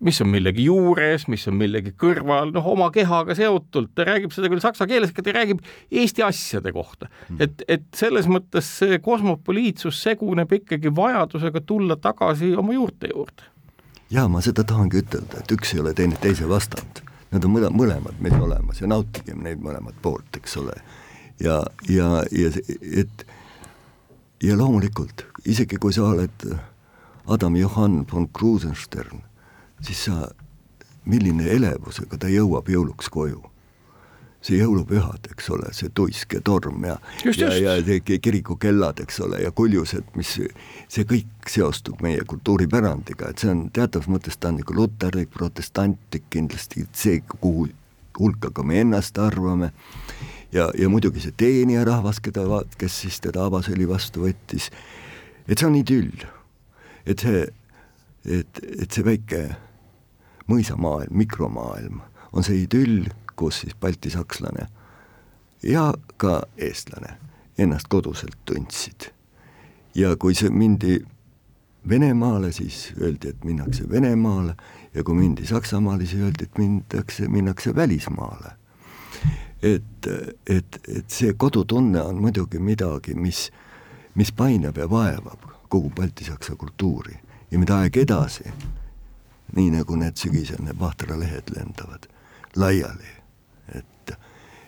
S3: mis on millegi juures, mis on millegi kõrval, noh, oma kehaga seotult, ta räägib seda küll saksa keeles, aga ta räägib Eesti asjade kohta mm.. et, et selles mõttes see kosmopoliitsus seguneb ikkagi vajadusega tulla tagasi oma juurte juurde.
S4: jaa, ma seda tahangi ütelda, et üks ei ole teine teise vastand. Nad on mõle-, mõlemad meil olemas ja nautigem neid mõlemat poolt, eks ole. ja, ja, ja et ja loomulikult, isegi kui sa oled Adam Johann von Krusenstern siis sa, milline elevusega ta jõuab jõuluks koju. see jõulupühad, eks ole, see tuisk ja torm ja
S3: Just,
S4: ja,
S3: just.
S4: ja kirikukellad, eks ole, ja kuljused, mis, see kõik seostub meie kultuuripärandiga, et see on teatavas mõttes, ta on nagu luterlik, protestantlik kindlasti, see, kuhu hulka ka me ennast arvame, ja, ja muidugi see teenijarahvas, keda, kes siis teda Abasõli vastu võttis, et see on idüll. et see, et, et see väike mõisamaailm, mikromaailm on see idüll, kus siis baltisakslane ja ka eestlane ennast koduselt tundsid. ja kui see mindi Venemaale, siis öeldi, et minnakse Venemaale ja kui mindi Saksamaale, siis öeldi, et mindakse, minnakse välismaale. et, et, et see kodutunne on muidugi midagi, mis, mis painab ja vaevab kogu baltisaksa kultuuri ja mida aeg edasi, nii nagu need sügisel need vahtralehed lendavad laiali, et,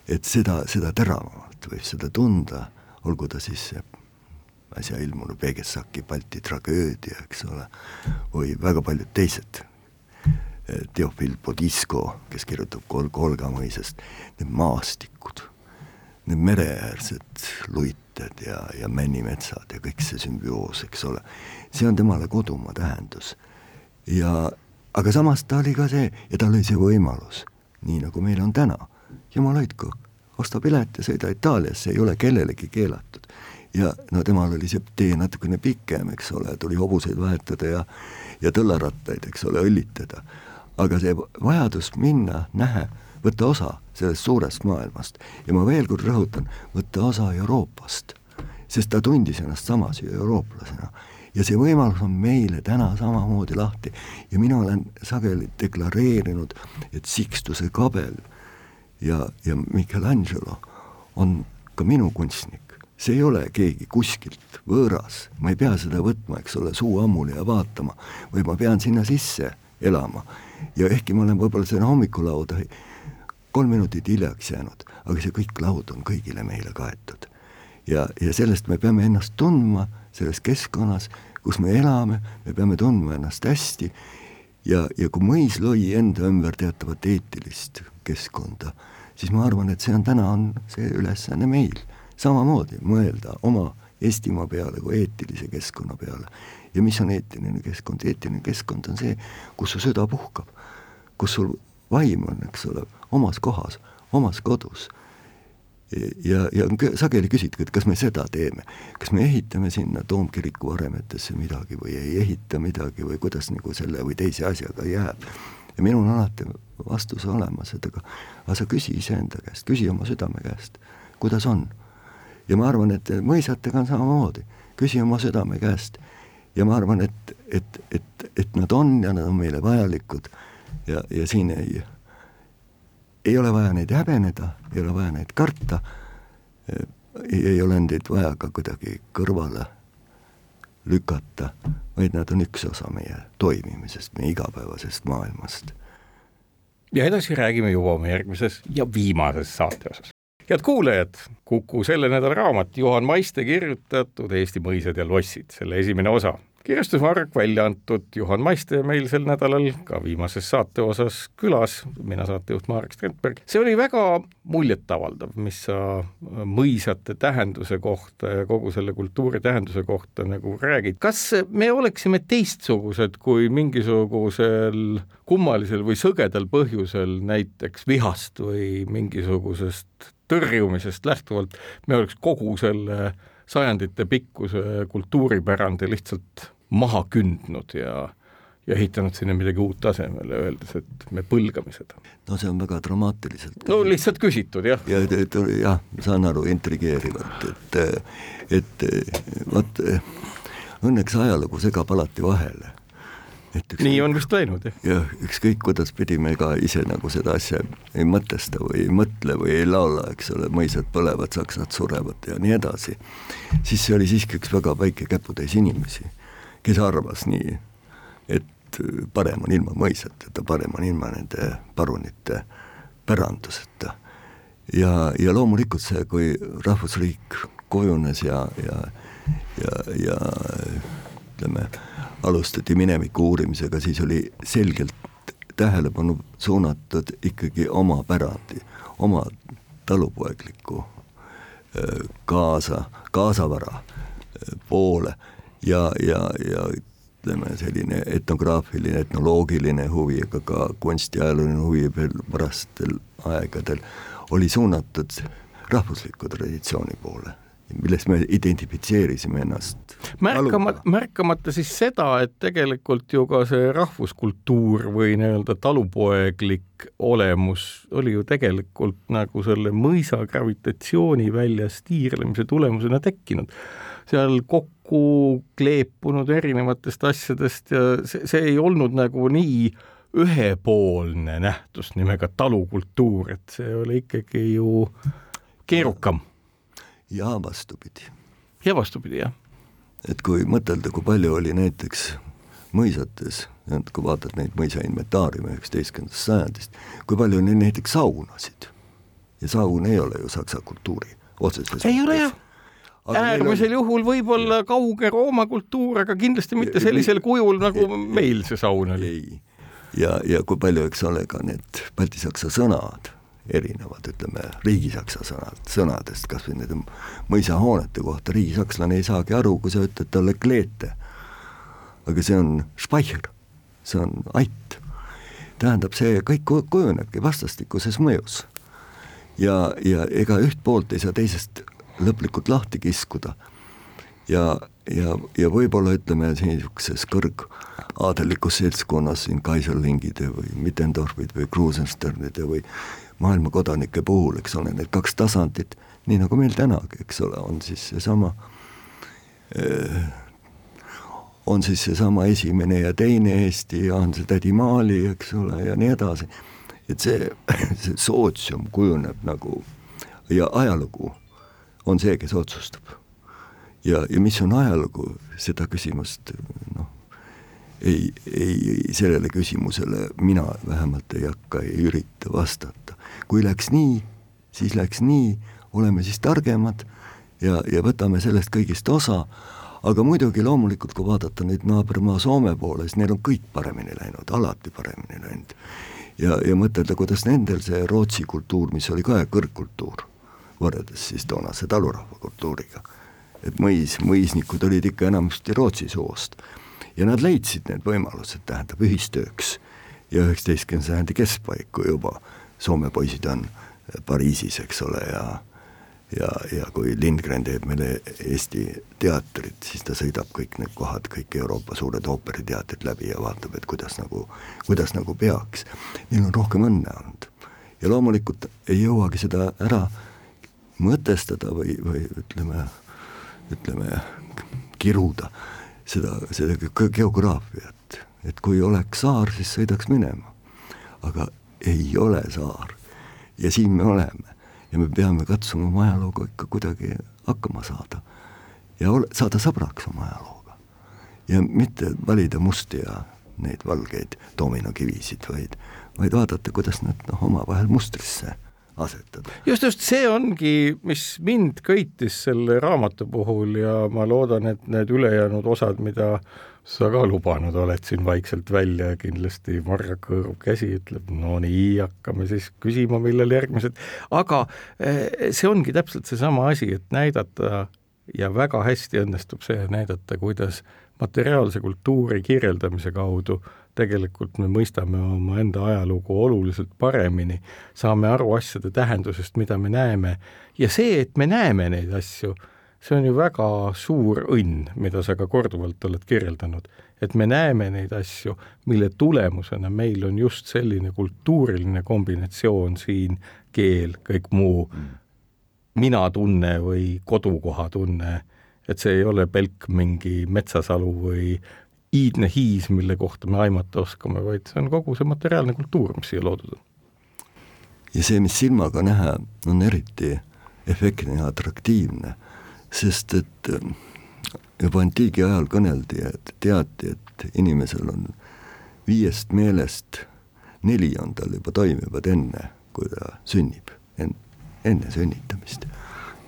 S4: et seda, seda teravamalt võib seda tunda, olgu ta siis see äsja ilmunud Vegesaki Balti tragöödia, eks ole, või väga paljud teised. Teofil Podisko, kes kirjutab Kol-, Kolga mõisast, need maastikud, need mereäärsed luited ja, ja männimetsad ja kõik see sümbioos, eks ole, see on temale kodumaa tähendus. ja aga samas ta oli ka see ja tal oli see võimalus, nii nagu meil on täna, jumal hoidku, osta pilet ja sõida Itaaliasse, ei ole kellelegi keelatud. Ja no temal oli see tee natukene pikem, eks ole, tuli hobuseid vahetada ja ja tõllarattaid, eks ole, õllitada. aga see vajadus minna, nähe, võtta osa sellest suurest maailmast. Ja ma veel kord rõhutan, võtta osa Euroopast, sest ta tundis ennast samas ju eurooplasena ja see võimalus on meile täna samamoodi lahti ja mina olen sageli deklareerinud, et Sixtuse kabel ja, ja Michelangelo on ka minu kunstnik see ei ole keegi kuskilt võõras, ma ei pea seda võtma, eks ole, suu ammuli ja vaatama, vaid ma pean sinna sisse elama. ja ehkki ma olen võib-olla sinna hommikulauda kolm minutit hiljaks jäänud, aga see kõik laud on kõigile meile kaetud. ja, ja sellest me peame ennast tundma selles keskkonnas, kus me elame, me peame tundma ennast hästi ja, ja kui mõis lõi enda ümber teatavat eetilist keskkonda, siis ma arvan, et see on täna, on see ülesanne meil samamoodi mõelda oma Eestimaa peale kui eetilise keskkonna peale. ja mis on eetiline keskkond, eetiline keskkond on see, kus su süda puhkab, kus sul vaim on, eks ole, omas kohas, omas kodus. Ja, ja sageli küsitakse, et kas me seda teeme, kas me ehitame sinna toomkiriku varemetesse midagi või ei ehita midagi või kuidas nagu selle või teise asjaga jääb. ja minul on alati vastus olemas, et aga, aga sa küsi iseenda käest, küsi oma südame käest, kuidas on. ja ma arvan, et mõisatega on samamoodi, küsi oma südame käest ja ma arvan, et, et, et, et nad on ja nad on meile vajalikud ja, ja siin ei ei ole vaja neid häbeneda, ei ole vaja neid karta, ei ole neid vaja ka kuidagi kõrvale lükata, vaid nad on üks osa meie toimimisest, meie igapäevasest maailmast.
S3: ja edasi räägime jõuame järgmises ja viimases saate osas. head kuulajad, Kuku selle nädala raamat Juhan Maiste kirjutatud Eesti mõisad ja lossid, selle esimene osa kirjastusmark välja antud Juhan Maiste meil sel nädalal ka viimases saate osas külas, mina saatejuht Marek Strandberg. see oli väga muljetavaldav, mis sa mõisate tähenduse kohta ja kogu selle kultuuri tähenduse kohta nagu räägid. kas me oleksime teistsugused, kui mingisugusel kummalisel või sõgedal põhjusel, näiteks vihast või mingisugusest tõrjumisest lähtuvalt, me oleks kogu selle sajandite pikkuse kultuuripärandi lihtsalt maha kündnud ja ja ehitanud sinna midagi uut asemele, öeldes, et me põlgame seda.
S4: no see on väga dramaatiliselt.
S3: no lihtsalt küsitud, jah.
S4: ja, ja, jah, saan aru, intrigeerivalt, et, et vot õnneks ajalugu segab alati vahele.
S3: Ükskõik, nii on vist läinud, jah.
S4: jah, ükskõik kuidas pidi me ka ise nagu seda asja ei mõtesta või ei mõtle või ei laula, eks ole, mõisad põlevad, saksad surevad ja nii edasi, siis see oli siiski üks väga väike käputäis inimesi kes arvas nii, et parem on ilma mõisateta, parem on ilma nende parunite päranduseta. ja, ja loomulikult see, kui rahvusriik kujunes ja, ja, ja, ja ütleme, alustati mineviku uurimisega, siis oli selgelt tähelepanu suunatud ikkagi oma pärandi, oma talupoeglikku kaasa, kaasavara poole ja, ja, ja ütleme, selline etnograafiline, etnoloogiline huvi, aga ka kunstiajalooline huvi veel varastel aegadel oli suunatud rahvusliku traditsiooni poole milles me identifitseerisime ennast.
S3: märkamata, märkamata siis seda, et tegelikult ju ka see rahvuskultuur või nii-öelda talupoeglik olemus oli ju tegelikult nagu selle mõisa gravitatsiooniväljas tiirlemise tulemusena tekkinud. Seal kokku kleepunud erinevatest asjadest ja see, see ei olnud nagu nii ühepoolne nähtus nimega talukultuur, et see oli ikkagi ju keerukam
S4: ja vastupidi.
S3: ja vastupidi, jah.
S4: et kui mõtelda, kui palju oli näiteks mõisates, kui vaatad neid mõisa inventaariume üheksateistkümnendast sajandist, kui palju oli näiteks saunasid. ja saun ei ole ju saksa kultuuri otseses
S3: ei ole jah äärmisel on... juhul võib-olla kauge Rooma kultuur, aga kindlasti mitte sellisel kujul, nagu meil see saun oli.
S4: ja, ja kui palju, eks ole, ka need baltisaksa sõnad erinevad, ütleme, riigisaksa sõnad, sõnadest, kas või nende mõisahoonete kohta, riigisakslane ei saagi aru, kui sa ütled talle kleete. aga see on speicher, see on ait. tähendab, see kõik kujunebki vastastikuses mõjus. ja, ja ega üht poolt ei saa teisest lõplikult lahti kiskuda. ja, ja, ja võib-olla ütleme, niisuguses kõrgaadelikus seltskonnas siin Kaiserlingide või Mittendorfid või Krusensternide või maailma kodanike puhul, eks ole, need kaks tasandit, nii nagu meil tänagi, eks ole, on siis seesama eh, on siis seesama esimene ja teine Eesti ja on see tädi Maali, eks ole, ja nii edasi. et see, see sootsium kujuneb nagu ja ajalugu on see, kes otsustab. ja, ja mis on ajalugu, seda küsimust noh, ei, ei, sellele küsimusele mina vähemalt ei hakka, ei ürita vastata. kui läks nii, siis läks nii, oleme siis targemad ja, ja võtame sellest kõigist osa, aga muidugi loomulikult, kui vaadata nüüd naabermaa Soome poole, siis neil on kõik paremini läinud, alati paremini läinud. ja, ja mõtelda, kuidas nendel see Rootsi kultuur, mis oli ka kõrgkultuur, võrreldes siis toonase talurahva kultuuriga, et mõis, mõisnikud olid ikka enamasti Rootsi soost ja nad leidsid need võimalused, tähendab ühistööks ja üheksateistkümnenda sajandi keskpaiku juba Soome poisid on Pariisis, eks ole, ja ja, ja kui Lindgren teeb meile Eesti teatrit, siis ta sõidab kõik need kohad, kõik Euroopa suured ooperiteatrid läbi ja vaatab, et kuidas nagu, kuidas nagu peaks. Neil on rohkem õnne olnud. ja loomulikult ei jõuagi seda ära mõtestada või, või ütleme, ütleme, kiruda seda, seda geograafiat, et kui oleks saar, siis sõidaks minema. aga ei ole saar ja siin me oleme ja me peame katsuma oma ajalooga ikka kuidagi hakkama saada ja ole, saada sõbraks oma ajalooga. ja mitte valida musti ja neid valgeid dominokivisid, vaid, vaid vaadata, kuidas nad noh, omavahel mustrisse asetada.
S3: just, just see ongi, mis mind köitis selle raamatu puhul ja ma loodan, et need ülejäänud osad, mida sa ka lubanud oled siin vaikselt välja ja kindlasti Marja Kõõru käsi ütleb, no nii, hakkame siis küsima, millal järgmised, aga eh, see ongi täpselt seesama asi, et näidata ja väga hästi õnnestub see näidata, kuidas materiaalse kultuuri kirjeldamise kaudu tegelikult me mõistame omaenda ajalugu oluliselt paremini, saame aru asjade tähendusest, mida me näeme, ja see, et me näeme neid asju, see on ju väga suur õnn, mida sa ka korduvalt oled kirjeldanud, et me näeme neid asju, mille tulemusena meil on just selline kultuuriline kombinatsioon siin, keel, kõik muu mm., mina-tunne või kodukohatunne, et see ei ole pelk mingi metsasalu või iidne hiis, mille kohta me aimata oskame, vaid see on kogu see materiaalne kultuur, mis siia loodud on.
S4: ja see, mis silmaga näha, on eriti efektne ja atraktiivne, sest et äh, juba antiigi ajal kõneldi, et teati, et inimesel on viiest meelest neli on tal juba toimivad enne, kui ta sünnib, en-, enne sünnitamist,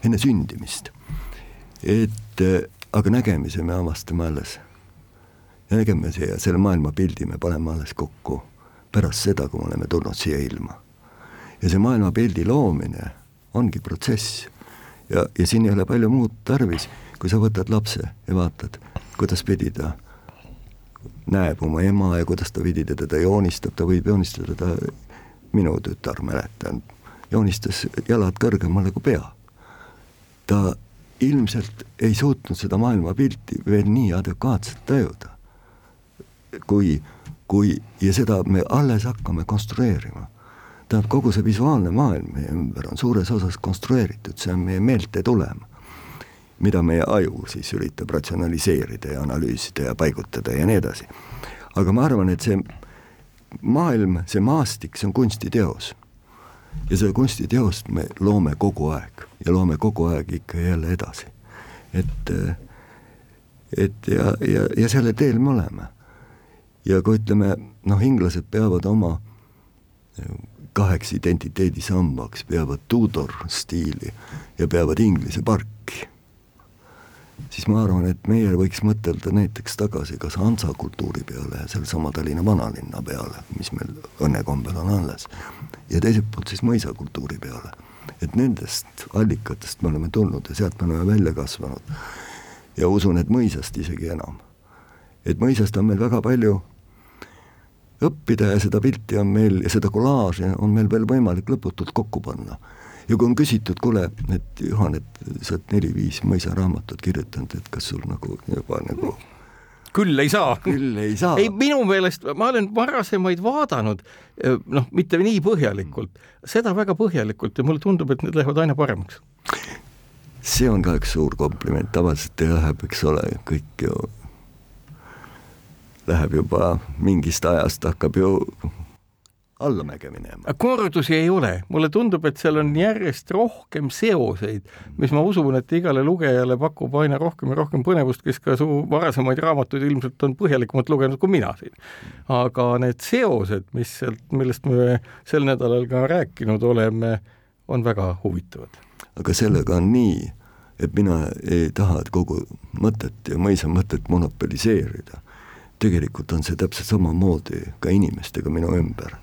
S4: enne sündimist. et äh, aga nägemise me avastame alles nägime siia selle maailmapildi me paneme alles kokku pärast seda, kui me oleme tulnud siia ilma. ja see maailmapildi loomine ongi protsess. ja, ja siin ei ole palju muud tarvis, kui sa võtad lapse ja vaatad, kuidas pidi ta näeb oma ema ja kuidas ta pidi teda joonistab, ta võib joonistada ta, minu tütar, mäletan, joonistas jalad kõrgemale kui pea. ta ilmselt ei suutnud seda maailmapilti veel nii adekvaatselt tajuda, kui, kui ja seda me alles hakkame konstrueerima. tähendab, kogu see visuaalne maailm meie ümber on suures osas konstrueeritud, see on meie meelte tulem, mida meie aju siis üritab ratsionaliseerida ja analüüsida ja paigutada ja nii edasi. aga ma arvan, et see maailm, see maastik, see on kunstiteos ja seda kunstiteost me loome kogu aeg ja loome kogu aeg ikka jälle edasi. et, et ja, ja, ja sellel teel me oleme. Ja kui ütleme, noh, inglased peavad oma kaheks identiteedisambaks, peavad Tudor stiili ja peavad Inglise parki siis ma arvan, et meie võiks mõtelda näiteks tagasi kas Hansa kultuuri peale ja sellesama Tallinna vanalinna peale, mis meil õnnekombel on alles, ja teiselt poolt siis mõisakultuuri peale. et nendest allikatest me oleme tulnud ja sealt me oleme välja kasvanud. ja usun, et mõisast isegi enam. et mõisast on meil väga palju õppida ja seda pilti on meil ja seda kolaaži on meil veel võimalik lõputult kokku panna ja kui on küsitud, kuule, et Juhan, et sa oled neli-viis mõisaraamatut kirjutanud, et kas sul nagu juba nagu
S3: küll ei saa.
S4: küll ei saa.
S3: ei, minu meelest ma olen varasemaid vaadanud, eh, noh, mitte nii põhjalikult, seda väga põhjalikult ja mulle tundub, et need lähevad aina paremaks.
S4: see on ka üks suur kompliment, tavaliselt läheb, eks ole, kõik ju läheb juba mingist ajast hakkab ju allamäge minema.
S3: kordusi ei ole, mulle tundub, et seal on järjest rohkem seoseid, mis ma usun, et igale lugejale pakub aina rohkem ja rohkem põnevust, kes ka su varasemaid raamatuid ilmselt on põhjalikumalt lugenud kui mina siin. aga need seosed, mis sealt, millest me sel nädalal ka rääkinud oleme, on väga huvitavad.
S4: aga sellega on nii, et mina ei taha kogu mõtet ja mõisa mõtet monopoliseerida. Tegelikult on see täpselt samamoodi ka inimestega minu ümber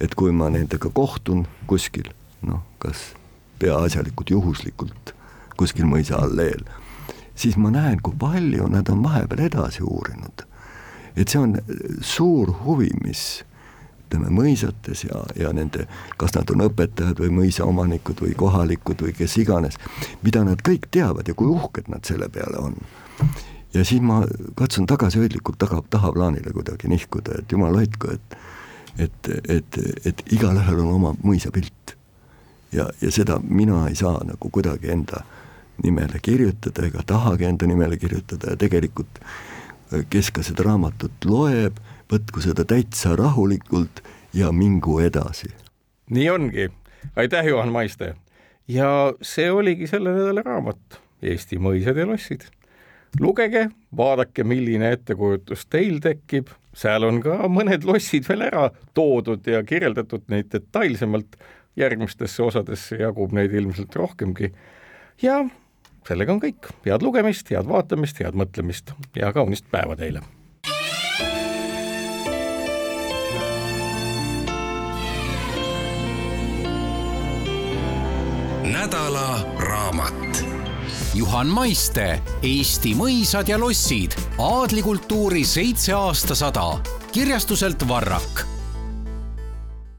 S4: et kui ma nendega kohtun kuskil, noh, kas peaasjalikult juhuslikult kuskil mõisa alleel, siis ma näen, kui palju nad on vahepeal edasi uurinud. et see on suur huvi, mis ütleme, mõisates ja, ja nende, kas nad on õpetajad või mõisaomanikud või kohalikud või kes iganes, mida nad kõik teavad ja kui uhked nad selle peale on. Ja siis ma katsun tagasihoidlikult taga, tahaplaanile kuidagi nihkuda, et jumal hoidku, et et, et, et igalühel on oma mõisapilt. ja, ja seda mina ei saa nagu kuidagi enda nimele kirjutada ega tahagi enda nimele kirjutada ja tegelikult kes ka seda raamatut loeb, võtku seda täitsa rahulikult ja mingu edasi.
S3: nii ongi, aitäh, Juhan Maiste. ja see oligi selle nädala raamat Eesti mõisad ja lossid. Lugege, vaadake, milline ettekujutus teil tekib seal on ka mõned lossid veel ära toodud ja kirjeldatud neid detailsemalt, järgmistesse osadesse jagub neid ilmselt rohkemgi. ja sellega on kõik, head lugemist, head vaatamist, head mõtlemist ja kaunist päeva teile!
S2: nädala raamat Juhan Maiste Eesti mõisad ja lossid, aadlikultuuri seitse aastasada kirjastuselt Varrak